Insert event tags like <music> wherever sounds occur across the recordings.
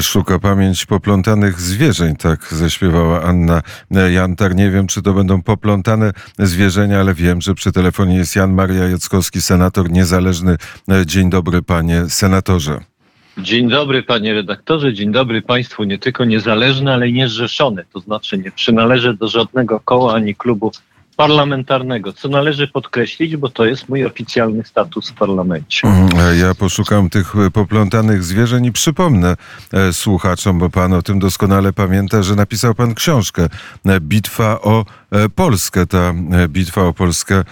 Szuka pamięć poplątanych zwierzeń, tak zaśpiewała Anna Jantar. Nie wiem, czy to będą poplątane zwierzenia, ale wiem, że przy telefonie jest Jan Maria Jackowski, senator niezależny. Dzień dobry, panie senatorze. Dzień dobry panie redaktorze, dzień dobry państwu, nie tylko niezależny, ale niezrzeszony, to znaczy nie przynależę do żadnego koła ani klubu parlamentarnego, co należy podkreślić, bo to jest mój oficjalny status w parlamencie. Mm, ja poszukam tych poplątanych zwierzeń i przypomnę e, słuchaczom, bo pan o tym doskonale pamięta, że napisał pan książkę e, Bitwa o e, Polskę. Ta bitwa o Polskę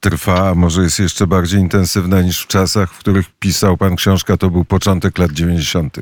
trwa, a może jest jeszcze bardziej intensywna niż w czasach, w których pisał pan książkę. To był początek lat 90.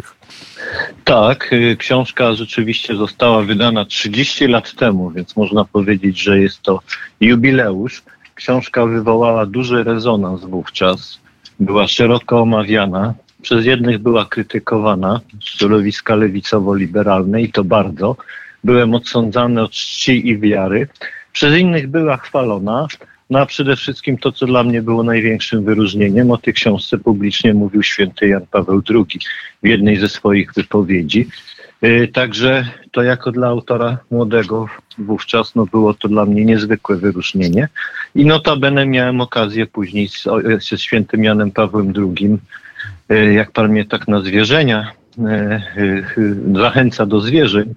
Tak, y, książka rzeczywiście została wydana 30 lat temu, więc można powiedzieć, że jest to jubileusz. Książka wywołała duży rezonans wówczas, była szeroko omawiana, przez jednych była krytykowana, środowiska lewicowo-liberalne i to bardzo. Byłem odsądzany od czci i wiary. Przez innych była chwalona, no a przede wszystkim to, co dla mnie było największym wyróżnieniem, o tej książce publicznie mówił święty Jan Paweł II w jednej ze swoich wypowiedzi. Y, także to jako dla autora młodego wówczas no było to dla mnie niezwykłe wyróżnienie. I notabene miałem okazję później z, ze świętym Janem Pawłem II, y, jak pan mnie tak na zwierzenia zachęca do zwierzeń,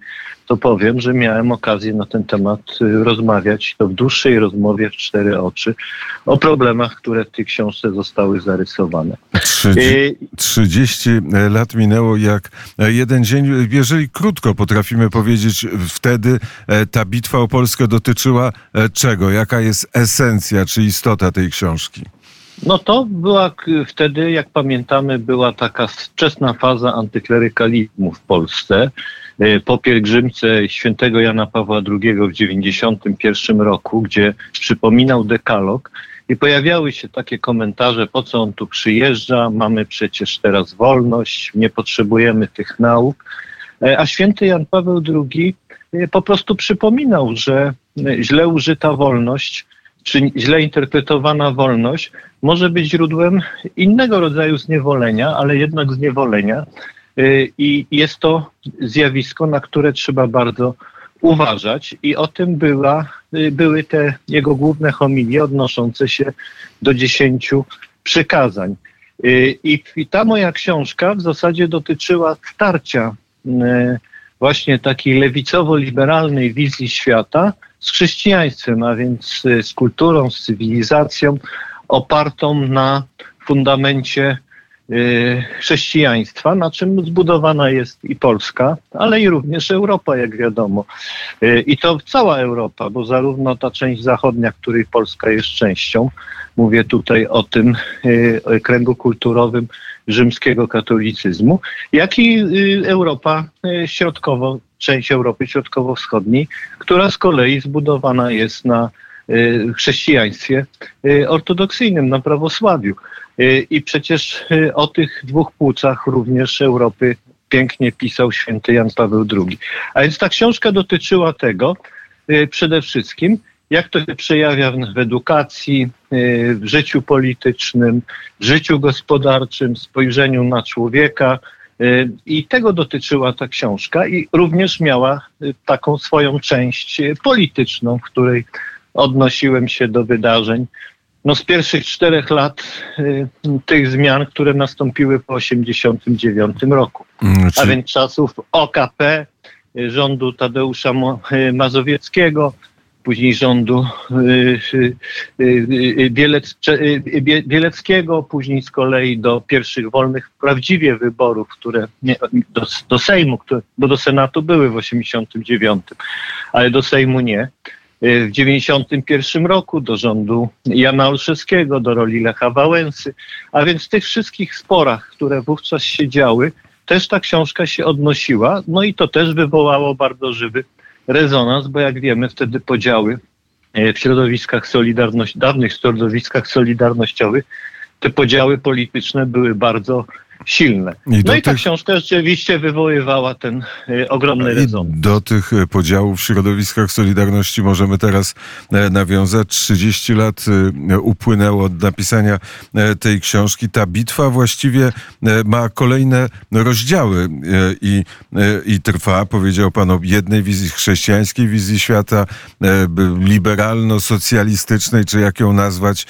to powiem, że miałem okazję na ten temat y, rozmawiać to w dłuższej rozmowie w cztery oczy o problemach, które w tej książce zostały zarysowane. 30, 30 y, lat minęło jak jeden dzień. Jeżeli krótko potrafimy powiedzieć, wtedy e, ta bitwa o Polskę dotyczyła e, czego? Jaka jest esencja czy istota tej książki? No to była wtedy, jak pamiętamy, była taka wczesna faza antyklerykalizmu w Polsce. E, po pielgrzymce świętego Jana Pawła II w 1991 roku, gdzie przypominał dekalog i pojawiały się takie komentarze, po co on tu przyjeżdża, mamy przecież teraz wolność, nie potrzebujemy tych nauk. E, a święty Jan Paweł II e, po prostu przypominał, że źle użyta wolność czy źle interpretowana wolność może być źródłem innego rodzaju zniewolenia, ale jednak zniewolenia, Y, I jest to zjawisko, na które trzeba bardzo uważać. I o tym była, y, były te jego główne homilie odnoszące się do dziesięciu przykazań. Y, I, I ta moja książka w zasadzie dotyczyła starcia właśnie takiej lewicowo-liberalnej wizji świata z chrześcijaństwem, a więc z kulturą, z cywilizacją opartą na fundamencie Y, chrześcijaństwa, na czym zbudowana jest i Polska, ale i również Europa, jak wiadomo. Y, I to cała Europa, bo zarówno ta część zachodnia, której Polska jest częścią, mówię tutaj o tym y, kręgu kulturowym rzymskiego katolicyzmu, jak i Europa środkowo, część Europy Środkowo-Wschodniej, która z kolei zbudowana jest na chrześcijaństwie ortodoksyjnym, na prawosławiu. Y, I przecież y, o tych dwóch płucach również Europy pięknie pisał święty Jan Paweł II. A więc ta książka dotyczyła tego y, przede wszystkim, jak to się przejawia w edukacji, w życiu politycznym, w życiu gospodarczym, spojrzeniu na człowieka. I tego dotyczyła ta książka i również miała taką swoją część polityczną, w której odnosiłem się do wydarzeń no z pierwszych czterech lat y, tych zmian, które nastąpiły po 1989 roku. Mm, A więc czasów OKP, y, rządu Tadeusza y, Mazowieckiego, później rządu Bieleckiego, później z kolei do pierwszych wolnych prawdziwie wyborów, które do, do Sejmu, które, bo do Senatu były w 89, ale do Sejmu nie. Y, w 1991 roku do rządu Jana Olszewskiego, do roli Lecha Wałęsy. A więc w tych wszystkich sporach, które wówczas się działy, też ta książka się odnosiła. No i to też wywołało bardzo żywy rezonans, bo jak wiemy, wtedy podziały y, w środowiskach solidarności, dawnych środowiskach solidarnościowych, te podziały polityczne były bardzo silne. I no i ta tych- książka rzeczywiście wywoływała ten y, ogromny I rezonans. do tych e, podziałów w środowiskach Solidarności możemy teraz e, nawiązać. 30 lat e, upłynęło od napisania e, tej książki. Ta bitwa właściwie e, ma kolejne rozdziały i, i trwa. Powiedział pan o jednej wizji, chrześcijańskiej wizji świata, liberalno-socjalistycznej, czy jak ją nazwać,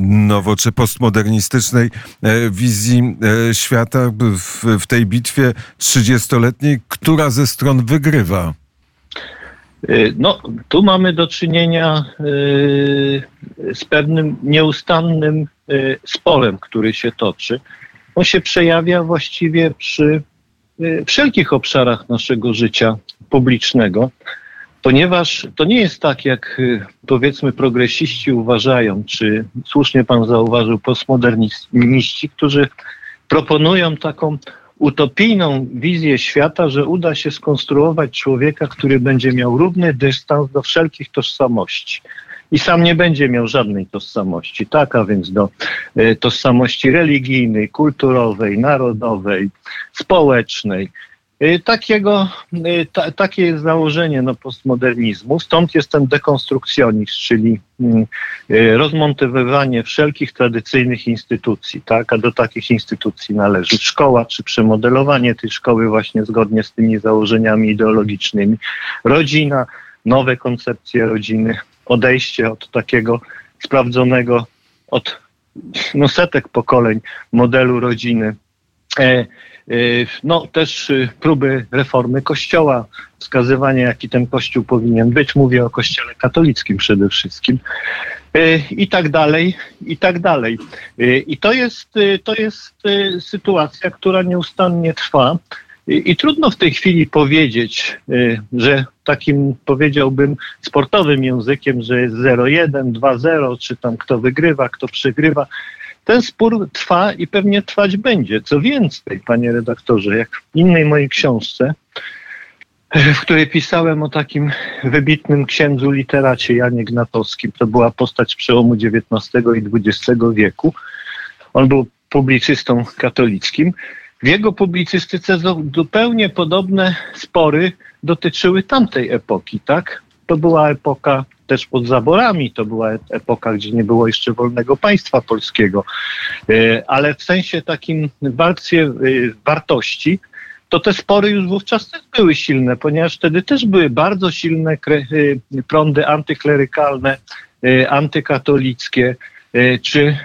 nowo, czy postmodernistycznej wizji e, świata w, w tej bitwie 30-letniej, która ze stron wygrywa. Y, No, tu mamy do czynienia y, z pewnym nieustannym y, sporem, który się toczy. On się przejawia właściwie przy wszelkich obszarach naszego życia publicznego, ponieważ to nie jest tak, jak powiedzmy progresiści uważają, czy słusznie pan zauważył, postmoderniści, którzy proponują taką utopijną wizję świata, że uda się skonstruować człowieka, który będzie miał równy dystans do wszelkich tożsamości. I sam nie będzie miał żadnej tożsamości, tak, a więc do e, tożsamości religijnej, kulturowej, narodowej, społecznej. E, Takiego, e, ta, takie jest założenie no, postmodernizmu. Stąd jest ten dekonstrukcjonizm, czyli e, rozmontowywanie wszelkich tradycyjnych instytucji, tak? a do takich instytucji należy szkoła, czy przemodelowanie tej szkoły właśnie zgodnie z tymi założeniami ideologicznymi, rodzina, nowe koncepcje rodziny, odejście od takiego sprawdzonego od no, setek pokoleń modelu rodziny. E, e, no też e, próby reformy Kościoła, wskazywanie jaki ten Kościół powinien być. Mówię o Kościele katolickim przede wszystkim. E, I tak dalej, i tak dalej. I to jest, e, to jest e, sytuacja, która nieustannie trwa. I, I trudno w tej chwili powiedzieć, y, że takim powiedziałbym sportowym językiem, że jest 0-1, 2-0, czy tam kto wygrywa, kto przegrywa. Ten spór trwa i pewnie trwać będzie. Co więcej, panie redaktorze, jak w innej mojej książce, w której pisałem o takim wybitnym księdzu literacie Janie Gnatowskim, to była postać przełomu XIX i XX wieku. On był publicystą katolickim. W jego publicystyce zu- zupełnie podobne spory dotyczyły tamtej epoki, tak? To była epoka też pod zaborami, to była e- epoka, gdzie nie było jeszcze wolnego państwa polskiego, E, ale w sensie takim warstwie e, wartości, to te spory już wówczas też były silne, ponieważ wtedy też były bardzo silne prądy antyklerykalne, antykatolickie, czy,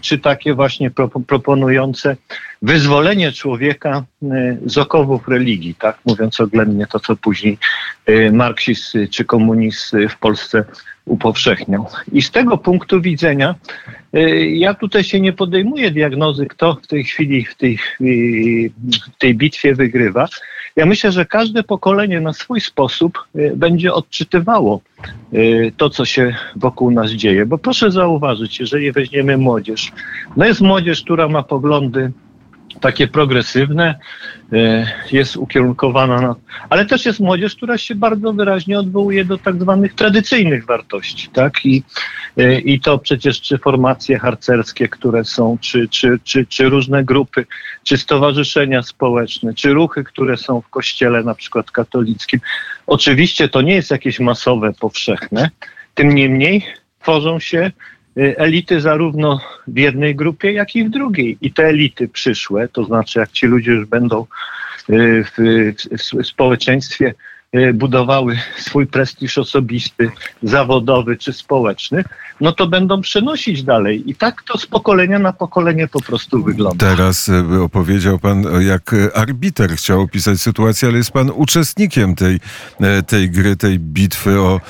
czy takie właśnie pro, proponujące wyzwolenie człowieka e, z okowów religii, tak mówiąc oględnie to, co później e, marksizm czy komunizm w Polsce upowszechniał. I z tego punktu widzenia e, ja tutaj się nie podejmuję diagnozy, kto w tej chwili w tej, w tej bitwie wygrywa. Ja myślę, że każde pokolenie na swój sposób będzie odczytywało to, co się wokół nas dzieje. Bo proszę zauważyć, jeżeli weźmiemy młodzież, no jest młodzież, która ma poglądy takie progresywne, e, jest ukierunkowana na. Ale też jest młodzież, która się bardzo wyraźnie odwołuje do tak zwanych tradycyjnych wartości, tak? I, e, i to przecież czy formacje harcerskie, które są, czy, czy, czy, czy różne grupy, czy stowarzyszenia społeczne, czy ruchy, które są w kościele, na przykład katolickim. Oczywiście to nie jest jakieś masowe, powszechne. Tym niemniej tworzą się elity zarówno w jednej grupie, jak i w drugiej. I te elity przyszłe, to znaczy jak ci ludzie już będą y, w, w społeczeństwie y, budowały swój prestiż osobisty, zawodowy czy społeczny, no to będą przenosić dalej. I tak to z pokolenia na pokolenie po prostu wygląda. Teraz e, opowiedział pan, e, jak arbiter chciał opisać sytuację, ale jest pan uczestnikiem tej, tej gry, tej bitwy o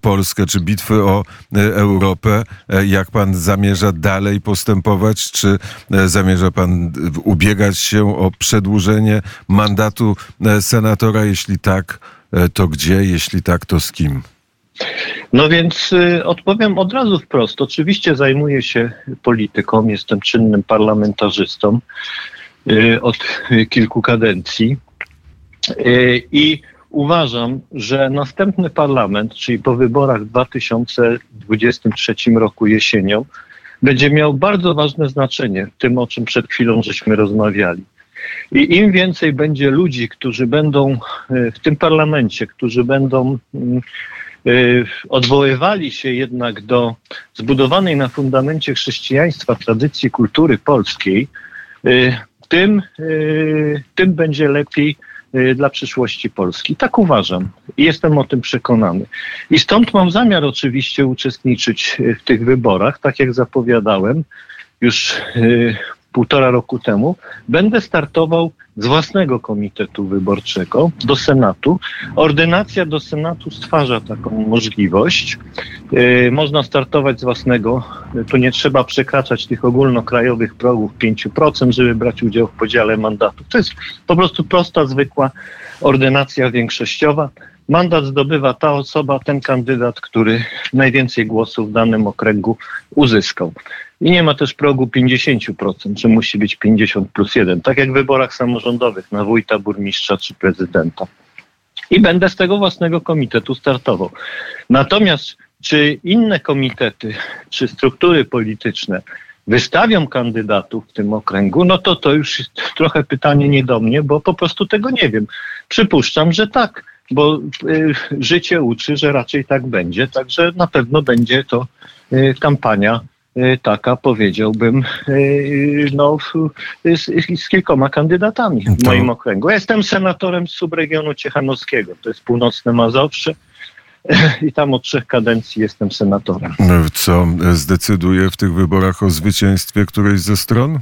Polskę, czy bitwy o Europę. Jak pan zamierza dalej postępować? Czy zamierza pan ubiegać się o przedłużenie mandatu senatora? Jeśli tak, to gdzie? Jeśli tak, to z kim? No więc y, odpowiem od razu wprost. Oczywiście zajmuję się polityką, jestem czynnym parlamentarzystą y, od kilku kadencji y, i uważam, że następny parlament, czyli po wyborach w 2023 roku jesienią, będzie miał bardzo ważne znaczenie w tym, o czym przed chwilą żeśmy rozmawiali. I im więcej będzie ludzi, którzy będą e, w tym parlamencie, którzy będą mm, e, odwoływali się jednak do zbudowanej na fundamencie chrześcijaństwa tradycji kultury polskiej, e, tym, tym będzie lepiej dla przyszłości Polski. Tak uważam jestem o tym przekonany. I stąd mam zamiar oczywiście uczestniczyć w tych wyborach, tak jak zapowiadałem już półtora roku temu, będę startował z własnego komitetu wyborczego do Senatu. Ordynacja do Senatu stwarza taką możliwość. Yy, można startować z własnego, tu nie trzeba przekraczać tych ogólnokrajowych progów 5%, żeby brać udział w podziale mandatów. To jest po prostu prosta, zwykła ordynacja większościowa. Mandat zdobywa ta osoba, ten kandydat, który najwięcej głosów w danym okręgu uzyskał. I nie ma też progu 50%, czy musi być 50 plus 1, tak jak w wyborach samorządowych na wójta, burmistrza czy prezydenta. I będę z tego własnego komitetu startował. Natomiast czy inne komitety, czy struktury polityczne wystawią kandydatów w tym okręgu, no to to już jest trochę pytanie nie do mnie, bo po prostu tego nie wiem. Przypuszczam, że tak, bo y, życie uczy, że raczej tak będzie, także na pewno będzie to y, kampania Y, taka, powiedziałbym, no, z, z kilkoma kandydatami w moim okręgu. Ja jestem senatorem z subregionu Ciechanowskiego, to jest północne Mazowsze <laughs> i tam od trzech kadencji jestem senatorem. Co zdecyduje w tych wyborach o zwycięstwie którejś ze stron?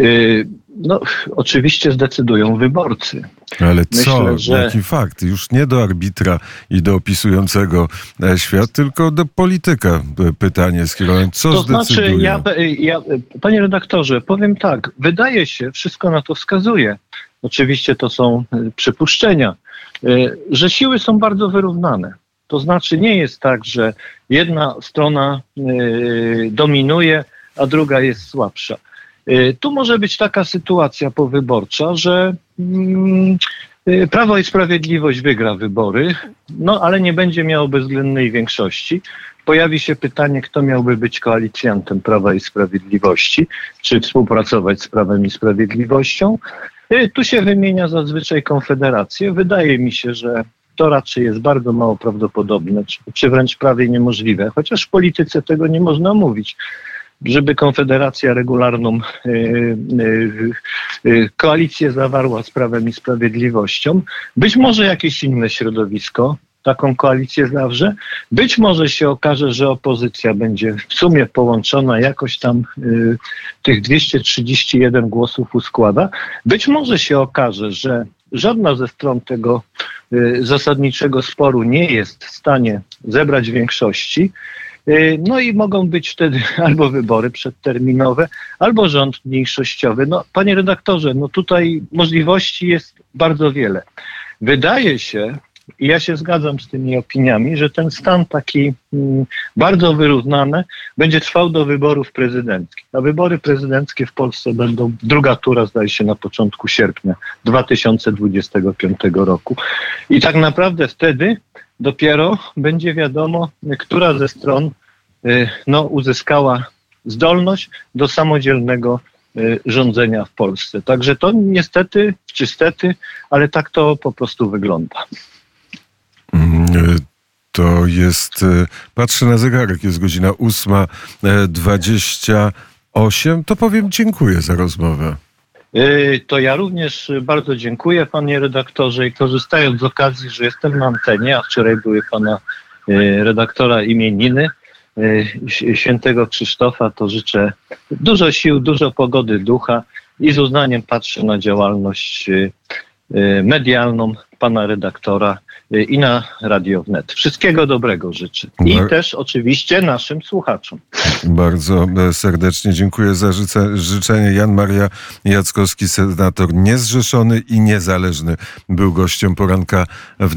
Y, no, oczywiście zdecydują wyborcy. Ale co? Myślę, że... Jaki fakt? Już nie do arbitra i do opisującego e, świat, tylko do polityka pytanie skierowane. Co to? Znaczy, ja, ja, panie redaktorze, powiem tak. Wydaje się, wszystko na to wskazuje. Oczywiście to są e, przypuszczenia, e, że siły są bardzo wyrównane. To znaczy nie jest tak, że jedna strona dominuje, a druga jest słabsza. Y, tu może być taka sytuacja powyborcza, że mm, y, Prawo i Sprawiedliwość wygra wybory, no ale nie będzie miało bezwzględnej większości. Pojawi się pytanie, kto miałby być koalicjantem Prawa i Sprawiedliwości, czy współpracować z Prawem i Sprawiedliwością. Y, tu się wymienia zazwyczaj Konfederację. Wydaje mi się, że to raczej jest bardzo mało prawdopodobne, czy wręcz prawie niemożliwe, chociaż w polityce tego nie można mówić żeby Konfederacja regularną y, y, y, koalicję zawarła z Prawem i Sprawiedliwością. Być może jakieś inne środowisko taką koalicję zawrze. Być może się okaże, że opozycja będzie w sumie połączona, jakoś tam tych 231 głosów uskłada. Być może się okaże, że żadna ze stron tego zasadniczego sporu nie jest w stanie zebrać większości. Y, no i mogą być wtedy <laughs> albo wybory przedterminowe, albo rząd mniejszościowy. No, panie redaktorze, no tutaj możliwości jest bardzo wiele. Wydaje się, i ja się zgadzam z tymi opiniami, że ten stan taki mm, bardzo wyrównany będzie trwał do wyborów prezydenckich. A wybory prezydenckie w Polsce będą, druga tura zdaje się na początku sierpnia 2025 roku. I tak naprawdę wtedy dopiero będzie wiadomo, która ze stron y, no, uzyskała zdolność do samodzielnego y, rządzenia w Polsce. Także to niestety, czy stety, ale tak to po prostu wygląda. Mm, y, to jest, patrzę na zegarek, jest godzina 8.28. To powiem dziękuję za rozmowę. Y, to ja również bardzo dziękuję panie redaktorze i korzystając z okazji, że jestem na antenie, a wczoraj były pana y, redaktora imieniny y, świętego Krzysztofa, to życzę dużo sił, dużo pogody ducha i z uznaniem patrzę na działalność medialną pana redaktora i na Radio Wnet. Wszystkiego dobrego życzę. I Bar też oczywiście naszym słuchaczom. Bardzo e, serdecznie dziękuję za życzenie. Jan Maria Jackowski, senator niezrzeszony i niezależny, był gościem poranka Wnet.